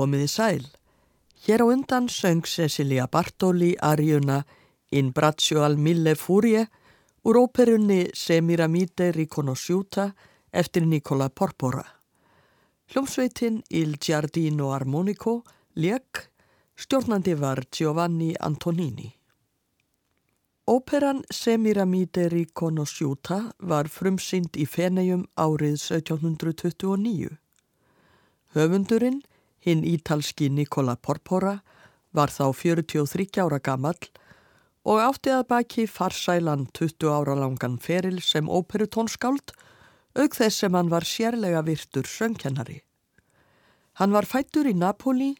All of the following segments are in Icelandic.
Komiði sæl. Hér á undan söng Cecilia Bartoli arjuna In Braccio al Mille Furie úr óperunni Semiramide Riconosciuta eftir Nicola Porpora. Hljómsveitin Il Giardino Armonico lék, stjórnandi var Giovanni Antonini. Óperan Semiramide Riconosciuta var frumsynd í Fenegjum árið 1729. Höfundurinn, hinn ítalski Nicola Porpora, var þá 43 ára gamall og átti að baki farsælan 20 ára langan feril sem óperutónskáld, auk þess sem hann var sérlega virtur söngkennari. Hann var fættur í Napoli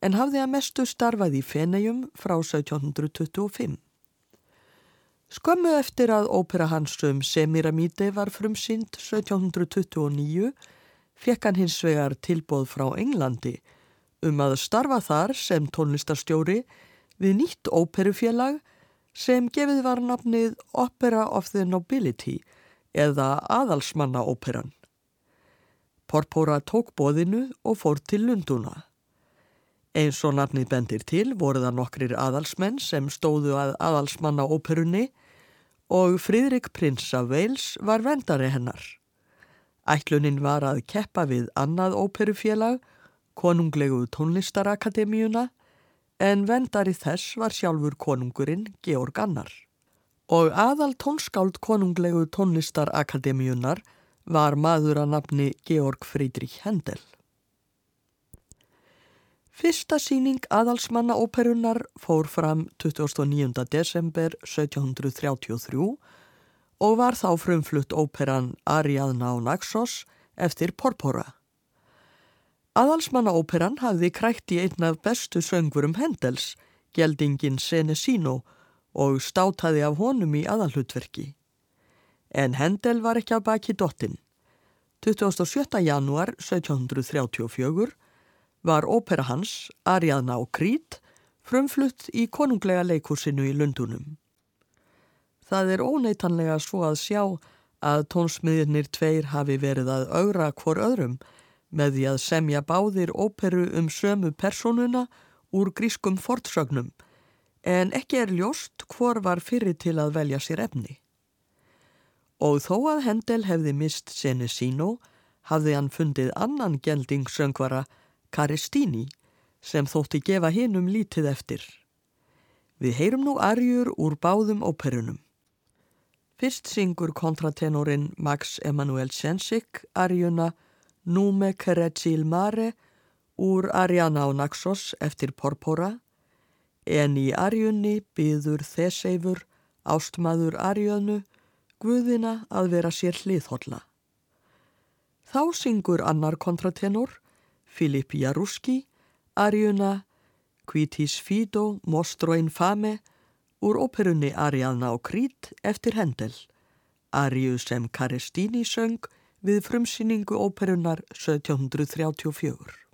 en hafði að mestu starfað í Fenegjum frá 1725. Skömmu eftir að ópera hans um Semiramide var frumsynd 1729 fekk hann hins vegar tilbóð frá Englandi um að starfa þar sem tónlistarstjóri við nýtt óperufélag sem gefið var nafnið Opera of the Nobility eða aðalsmanna óperan. Porpora tók bóðinu og fór til Lunduna. Eins og nafnið bendir til voru það nokkrir aðalsmenn sem stóðu að aðalsmanna óperunni og Fridrik prins af Wales var vendari hennar. Ætlunin var að keppa við annað óperufélag, konunglegu tónlistarakademíuna, en vendari þess var sjálfur konungurinn Georg Annar. Og aðal tónskáld konunglegu tónlistarakademíunar var maður að nafni Georg Friedrich Händel. Fyrsta síning aðalsmanna óperunar fór fram 29. desember 1733 og var þá frumflutt óperan Ariadna og Naxos eftir Porpora. Aðalsmanna óperan hafði krækt í einn af bestu söngurum Hendels, geldingin Senesino og státaði af honum í aðalhutverki. En Hendel var ekki af baki dottin. 27. janúar 1734 var ópera hans, Ariadna og Krít, frumflutt í konunglega leikúsinu í Lundunum. Það er óneitanlega svo að sjá að tónsmiðirnir tveir hafi verið að augra hvor öðrum með því að semja báðir óperu um sömu personuna úr grískum fortsögnum en ekki er ljóst hvor var fyrir til að velja sér efni. Og þó að Hendel hefði mist Senesino hafði hann fundið annan geldingsöngvara Karistíni sem þótti gefa hinnum lítið eftir. Við heyrum nú arjur úr báðum óperunum. Fyrst syngur kontratenorin Max Emanuel Sensik arjuna Nume Keretsil Mare úr Ariana á Naxos eftir Porpora en í arjunni byður Þeseifur ástmaður arjönu Guðina að vera sér hliðhólla. Þá syngur annar kontratenor Filip Jaruski arjuna Quitis Fido Mostro Infame úr óperunni Ariadna og Krít eftir Hendel, Ariu sem Karestíni söng við frumsýningu óperunnar 1734.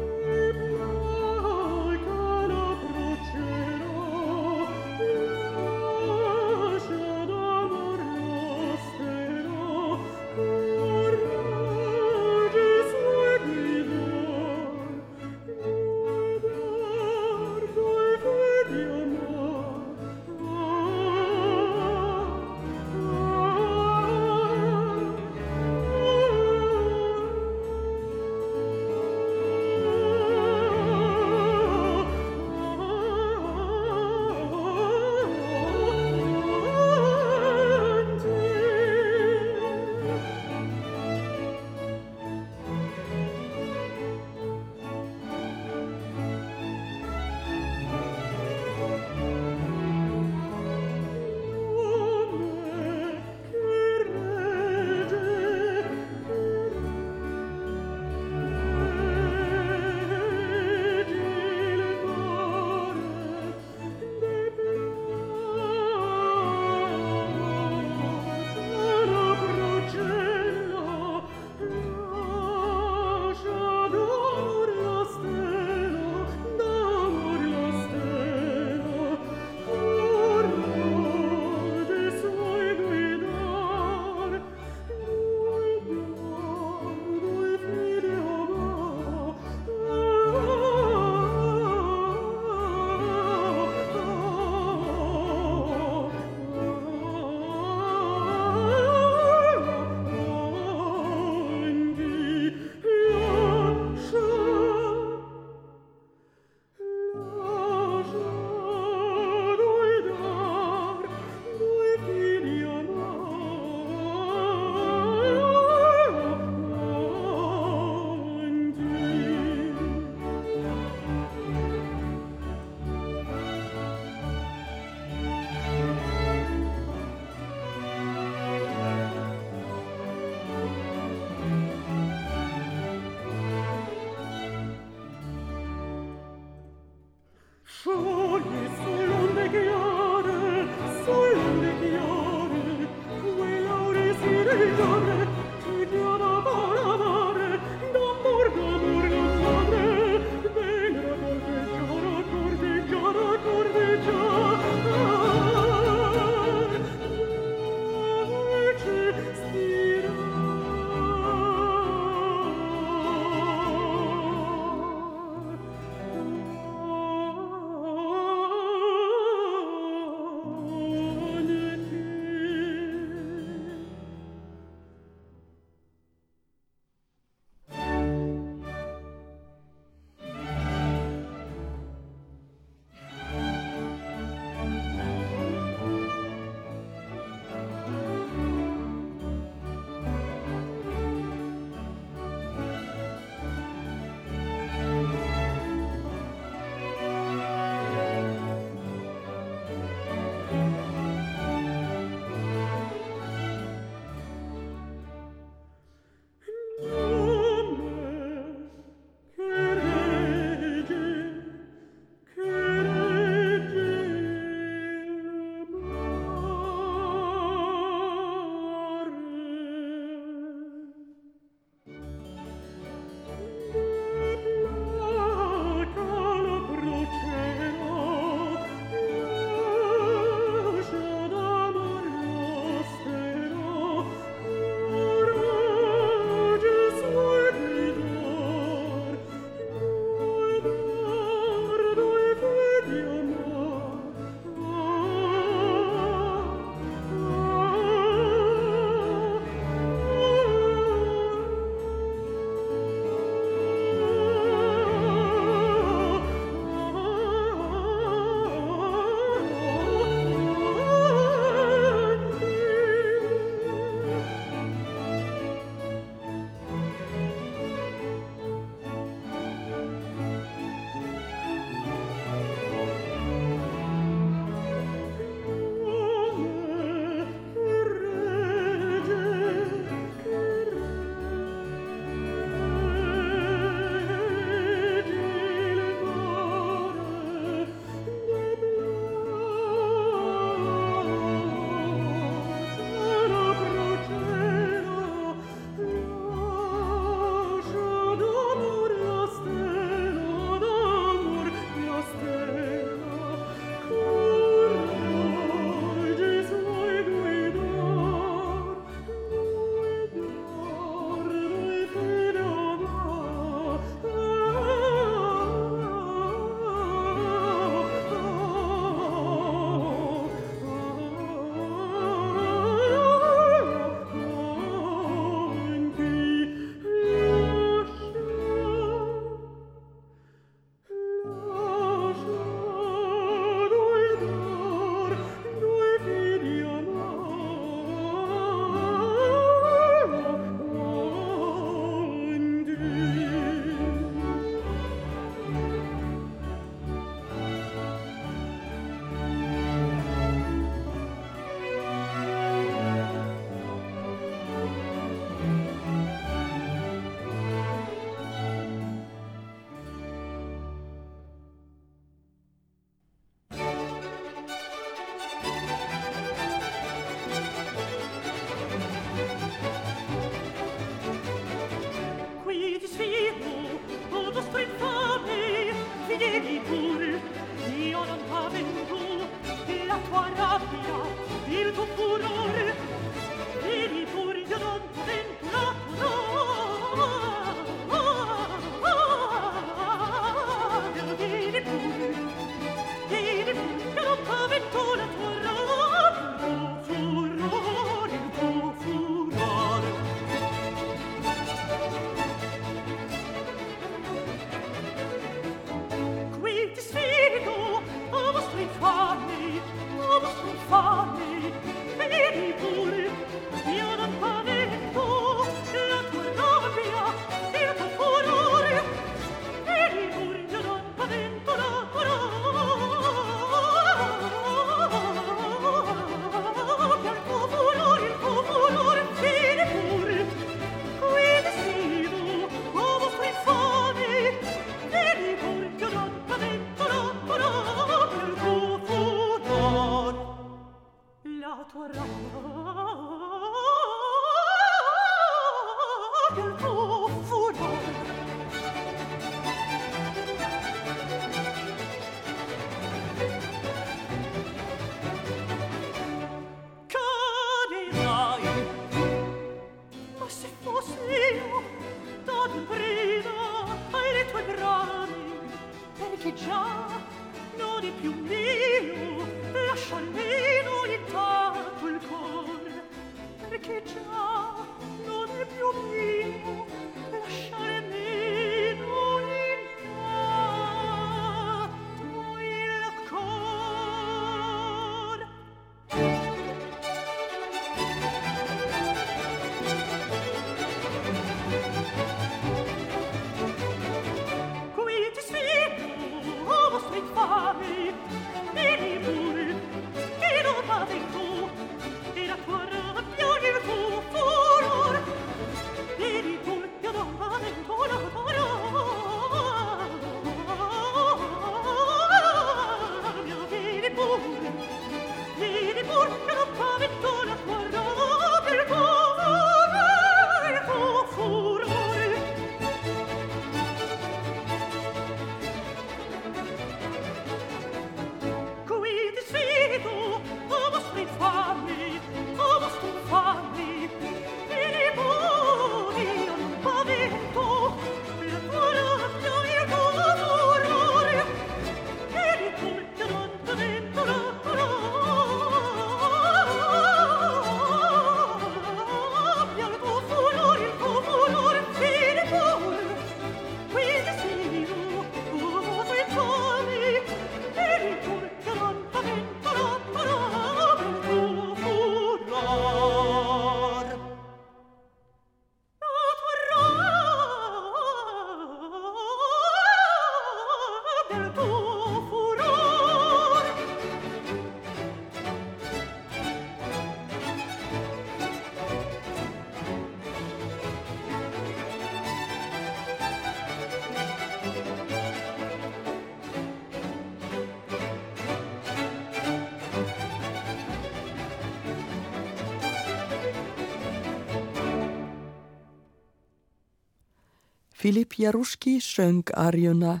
Filip Jaruski söng arjuna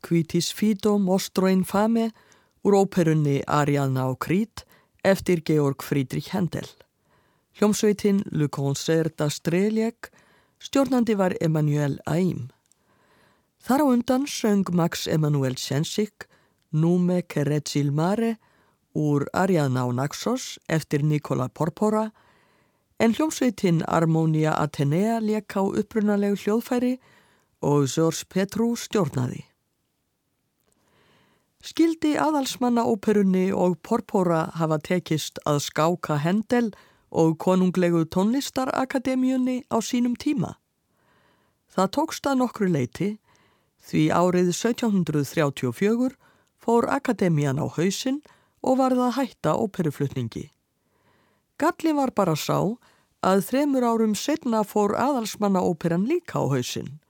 Kvítis Fido Mostro Infame úr óperunni Arianna og Krít eftir Georg Friedrich Händel. Hljómsveitin Le Concert d'Astreliek stjórnandi var Emanuel Aim. Þar á undan söng Max Emanuel Sensik Nume Keretsil Mare úr Arianna og Naxos eftir Nikola Porpora en hljómsveitin Armonia Atenea leik á upprunalegu hljóðfæri og Zors Petru stjórnaði. Skildi aðalsmanna óperunni og Porpora hafa tekist að skáka Hendel og konunglegu tónlistarakademjunni á sínum tíma. Það tókst að nokkru leiti því árið 1734 fór akademían á hausin og varða að hætta óperuflutningi. Galli var bara sá að þremur árum setna fór aðalsmanna óperan líka á hausin.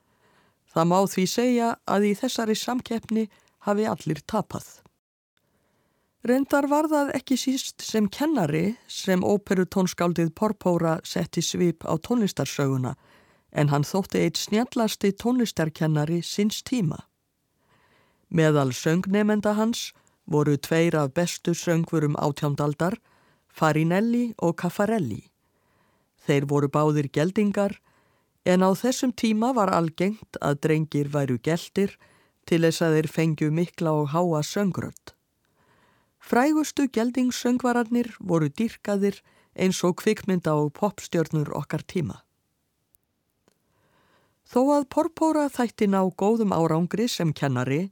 Það má því segja að í þessari samkeppni hafi allir tapað. Rendar var það ekki síst sem kennari sem óperutónskáldið Porpóra setti svip á tónlistarsöguna en hann þótti eitt snjallasti tónlistarkennari sinns tíma. Meðal söngnemenda hans voru tveir af bestu söngvurum átjándaldar Farinelli og Caffarelli. Þeir voru báðir geldingar en á þessum tíma var algengt að drengir væru geldir til þess að þeir fengju mikla og háa söngröld. Frægustu geldingssöngvararnir voru dýrkaðir eins og kvikmynda og popstjörnur okkar tíma. Þó að Porpóra þætti ná góðum árangri sem kennari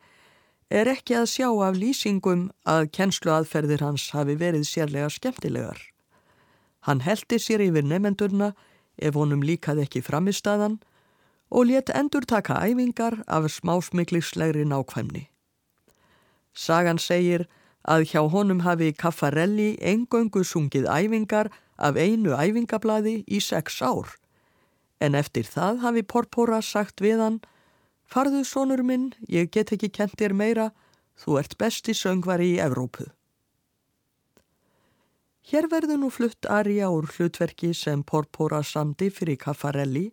er ekki að sjá af lýsingum að kennsluaðferðir hans hafi verið sérlega skemmtilegar. Hann heldi sér yfir nefendurna ef honum líkaði ekki framistaðan og let endur taka æfingar af smásmiklislegri nákvæmni. Sagan segir að hjá honum hafi Caffarelli engöngu sungið æfingar af einu æfingablaði í sex ár en eftir það hafi Porpora sagt við hann Farðu, sonur minn, ég get ekki kent þér meira, þú ert besti söngvari í Evrópu. Hér verður nú flutt Arja úr hlutverki sem Porpora samdi fyrir Caffarelli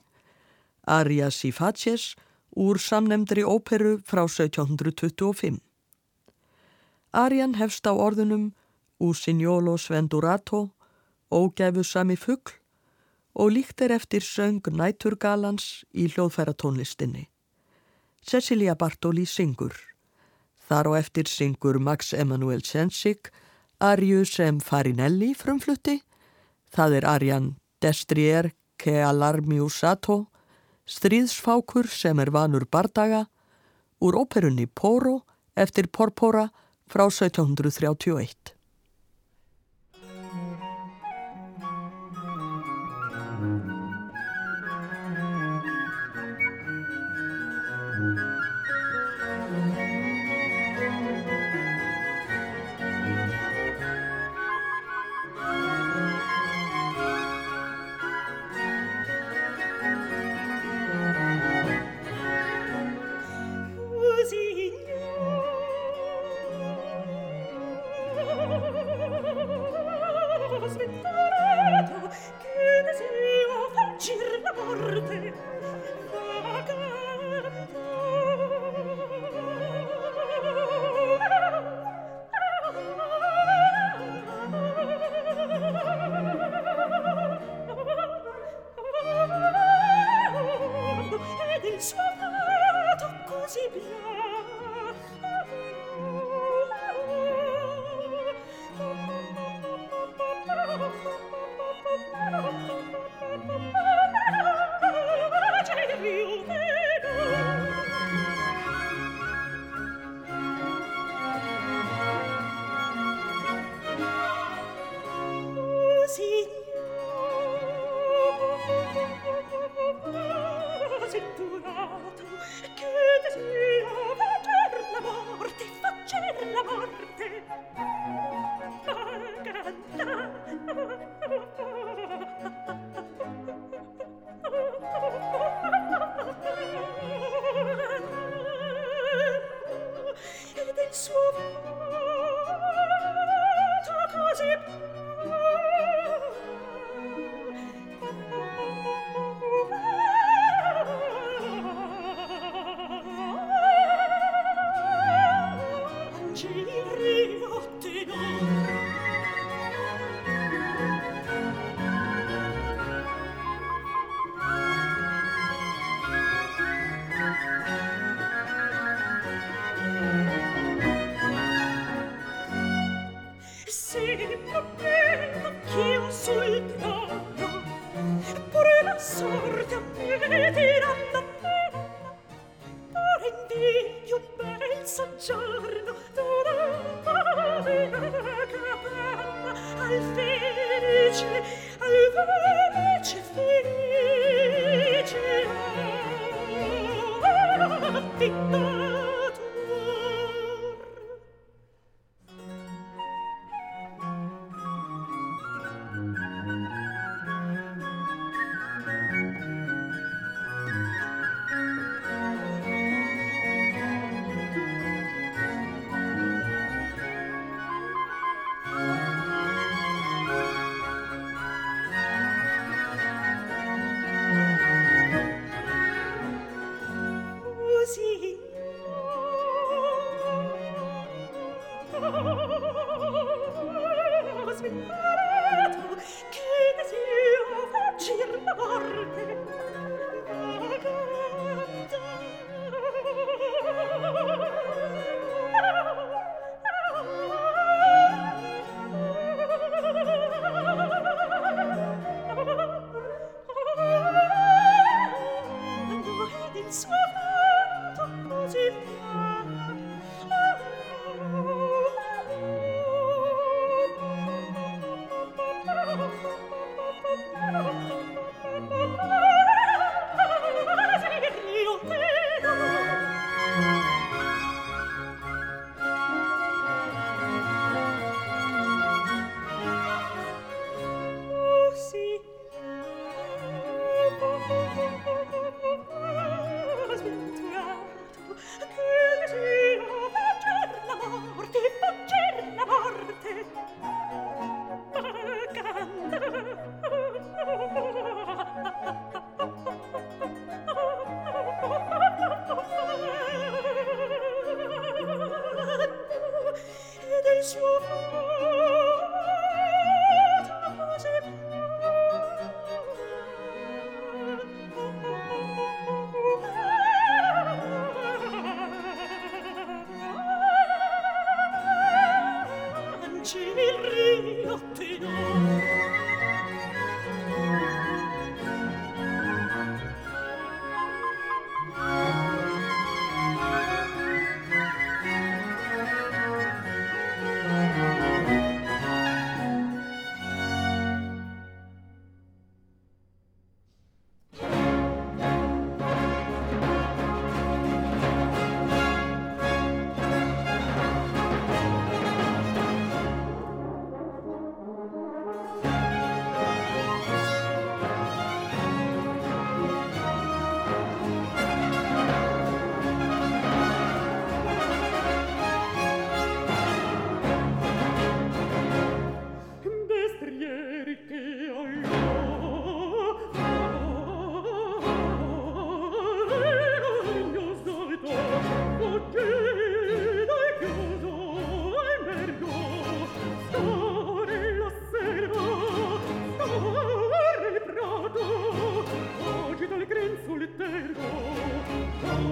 Aria Sifaces úr samnemndri óperu frá 1725. Arian hefst á orðunum Usignolo Svendurato, ógæfu sami fuggl og líkt er eftir söng Næturgalans í hljóðfæratónlistinni. Cecilia Bartoli syngur. Þar og eftir syngur Max Emanuel Sensik Arju sem Farinelli frumflutti. Það er Arjan Destrier ke Alarmiusato, stríðsfákur sem er vanur bardaga, úr óperunni Poro eftir Porpora frá 1731. città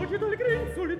oggi dal grin sul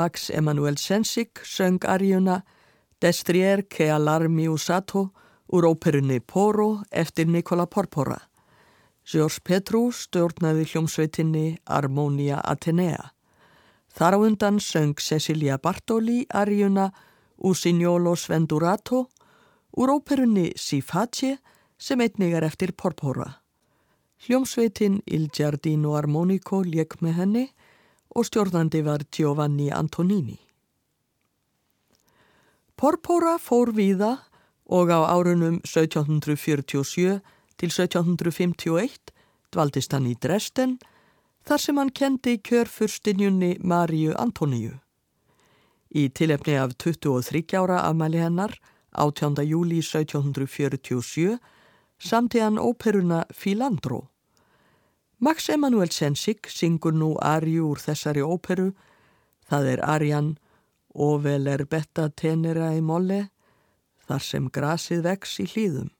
Max Emanuel Sensik söng arjuna Destrier che alarmi usato úr óperunni Poro eftir Nikola Porpora. George Petru stjórnaði hljómsveitinni Armonia Atenea. Þar á undan söng Cecilia Bartoli arjuna Usignolo Svendurato úr óperunni Siface sem einnig er eftir Porpora. Hljómsveitin Il Giardino Armonico lék með henni og stjórnandi var Giovanni Antonini. Porpora fór víða og á árunum 1747 til 1751 dvaldist hann í Dresden þar sem hann kendi kjörfurstinjunni Maríu Antoníu. Í tilefni af 23 ára afmæli hennar, 18. júli 1747, samti hann óperuna Filandro. Max Emanuel Sensik syngur nú Arju úr þessari óperu, það er Arjan Ovel er betta tenera í molle, þar sem grasið vex í hlýðum.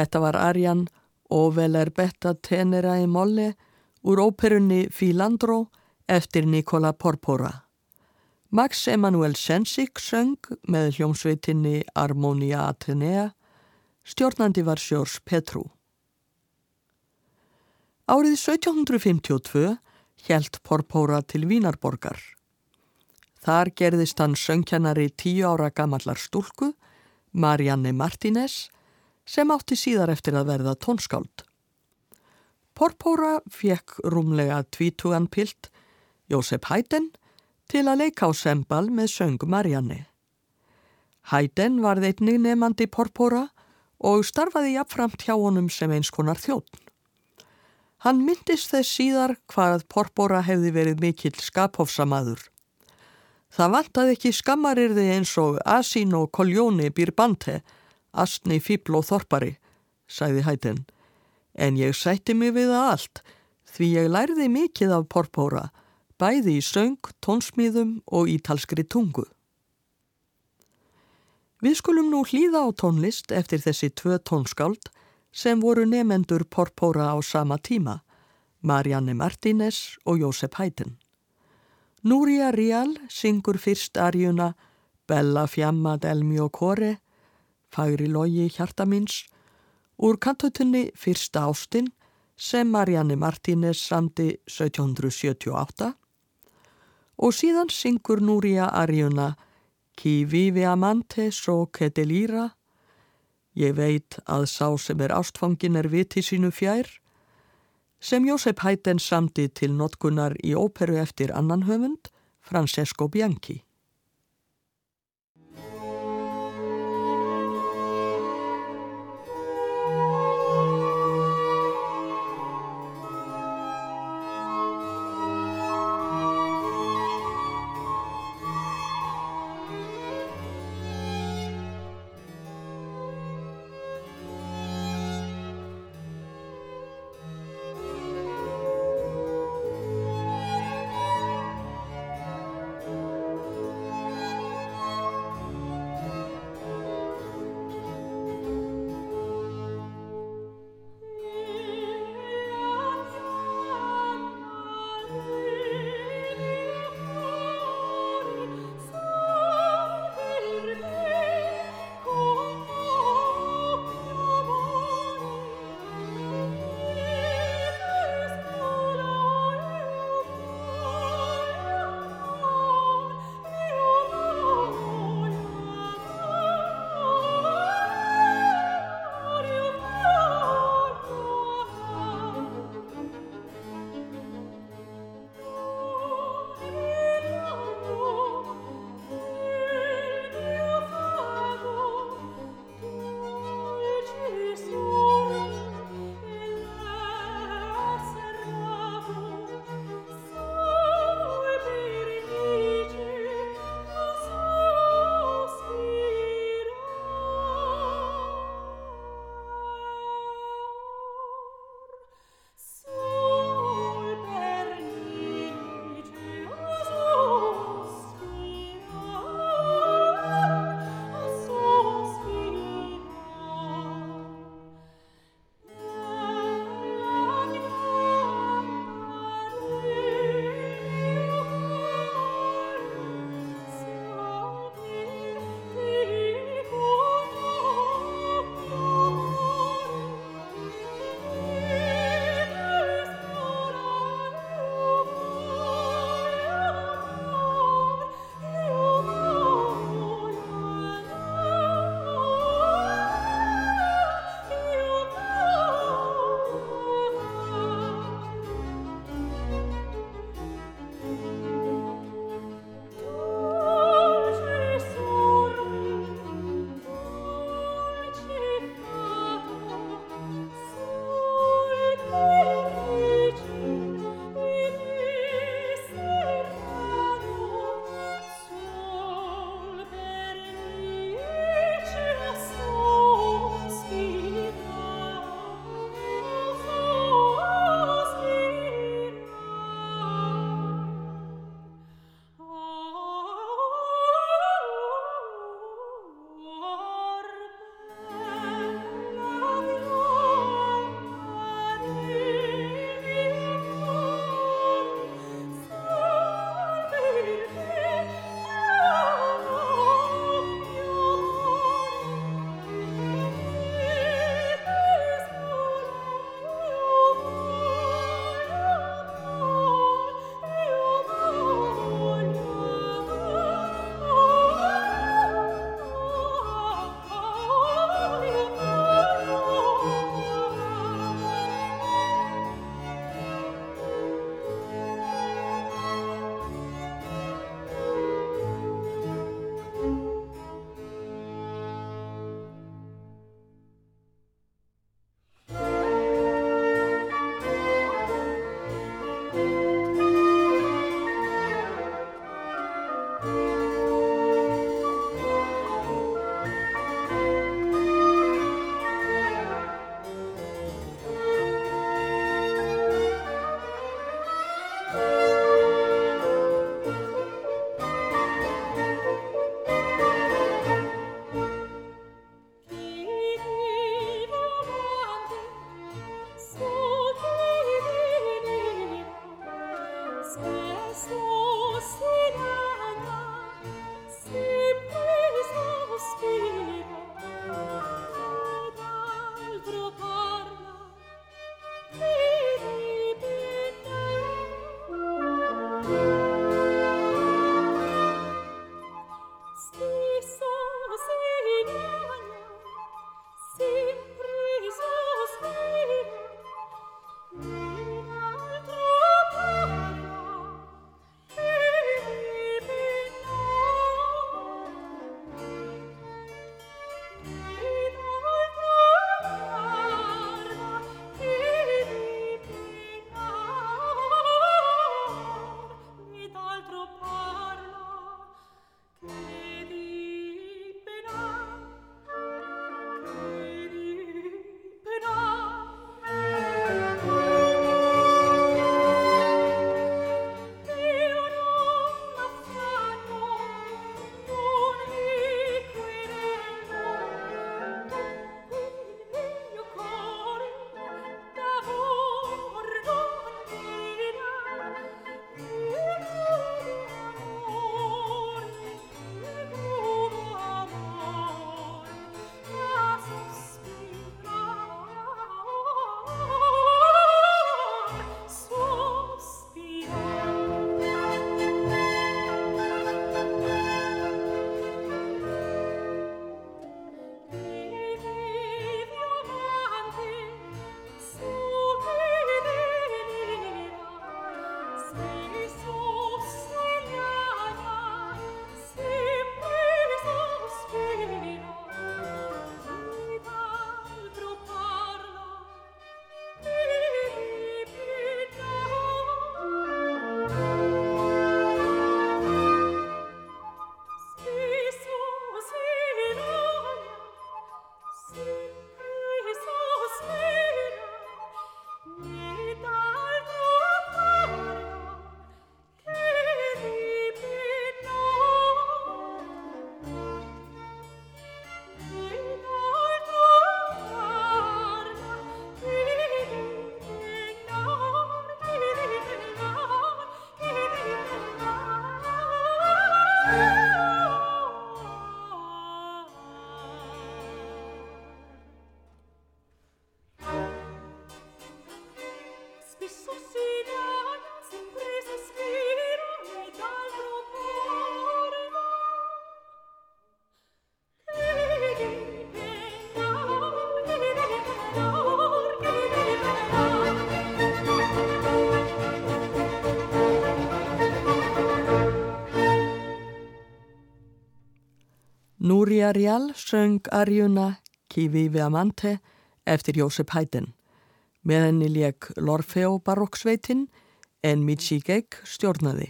Þetta var Arjan Oveler Betta Tenera í Molle úr óperunni Filandro eftir Nikola Porpora. Max Emanuel Sensik söng með hljómsveitinni Harmonia Atenea, stjórnandi var Sjórs Petrú. Árið 1752 hjælt Porpora til Vínarborgar. Þar gerðist hann söngkennari tíu ára gamallar stúlku, Marianne Martínez, sem átti síðar eftir að verða tónskáld. Porpora fekk rúmlega tvítugan pilt, Jósef Hæten, til að leika á sembal með söng Marianne. Hæden var þeitnig nefandi porpóra og starfaði jafnframt hjá honum sem eins konar þjóttn. Hann myndist þess síðar hvað porpóra hefði verið mikill skaphofsamaður. Það vantaði ekki skammarirði eins og Asín og Koljóni býr bante, Astni, Fíbl og Þorpari, sæði Hæden. En ég sætti mig við það allt, því ég lærði mikið af porpóra bæði í söng, tónsmíðum og ítalskri tungu. Við skulum nú hlýða á tónlist eftir þessi tvö tónskáld sem voru nefendur porpóra á sama tíma, Marianne Martínez og Jósef Hættin. Núria Rial syngur fyrst arjuna Bella Fiamma del mio core, Fagri logi hjarta minns, úr kantutunni Fyrsta ástinn sem Marianne Martínez samti 1778 og síðan syngur Núria Arjuna Ki vivi amante so che delira Ég veit að sá sem er ástfangin er viti sínu fjær sem Jósef Hætten samti til notkunar í óperu eftir annan höfund Francesco Bianchi. Rial söng Arjuna Kivi Viamante eftir Jósef Hætten. Með henni leik Lorfeo barokksveitin en Michigek stjórnaði.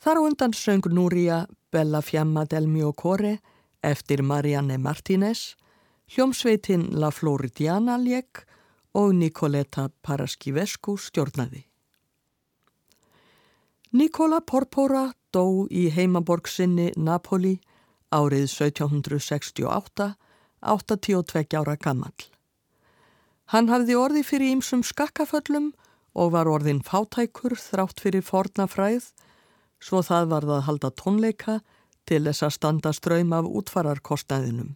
Þar á undan söng Núria Bella Fiamma del Mio Core eftir Marianne Martínez, hljómsveitin La Floridiana leik og Nicoleta Paraskivescu stjórnaði. Nikola Porpora dó í heimaborg sinni Napoli árið 1768, 82 ára gammal. Hann hafði orði fyrir ímsum skakkaföllum og var orðin fátækur þrátt fyrir fornafræð, svo það var það að halda tónleika til þess að standa ströym af útfararkostnaðinum.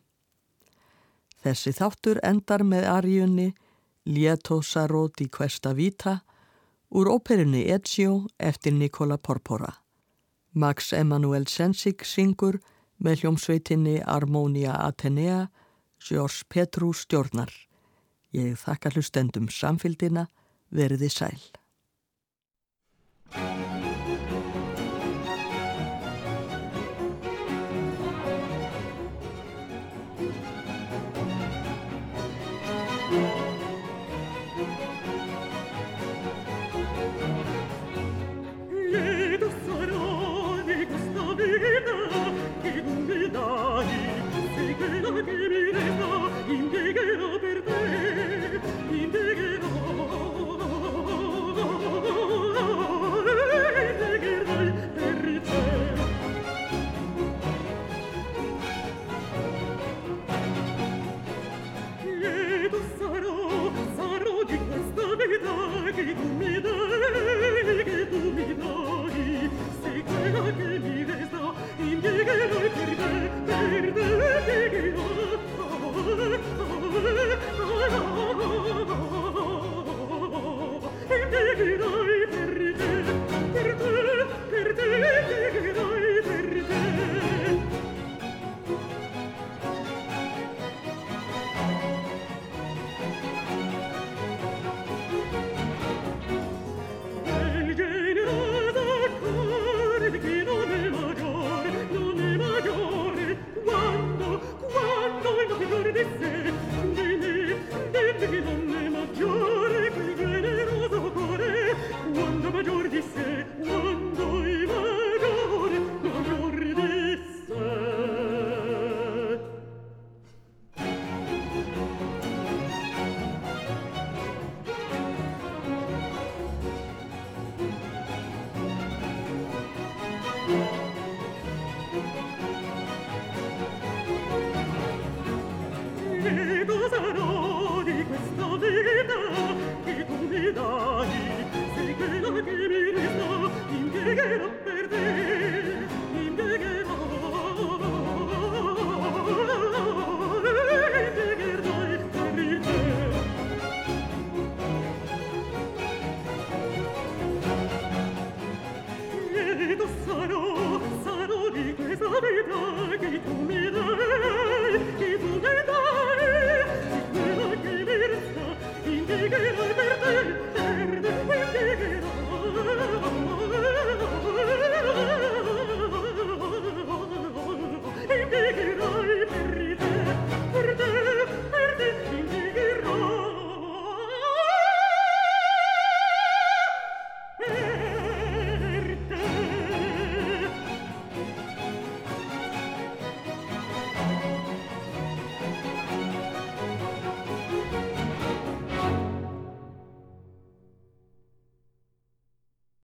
Þessi þáttur endar með arjunni Lieto Saroti Questa Vita úr óperunni Ezio eftir Nicola Porpora. Max Emanuel Sensik syngur með hljómsveitinni Armonia Atenea, George Petru stjórnar. Ég þakka hlustendum samfildina, veriði sæl. you.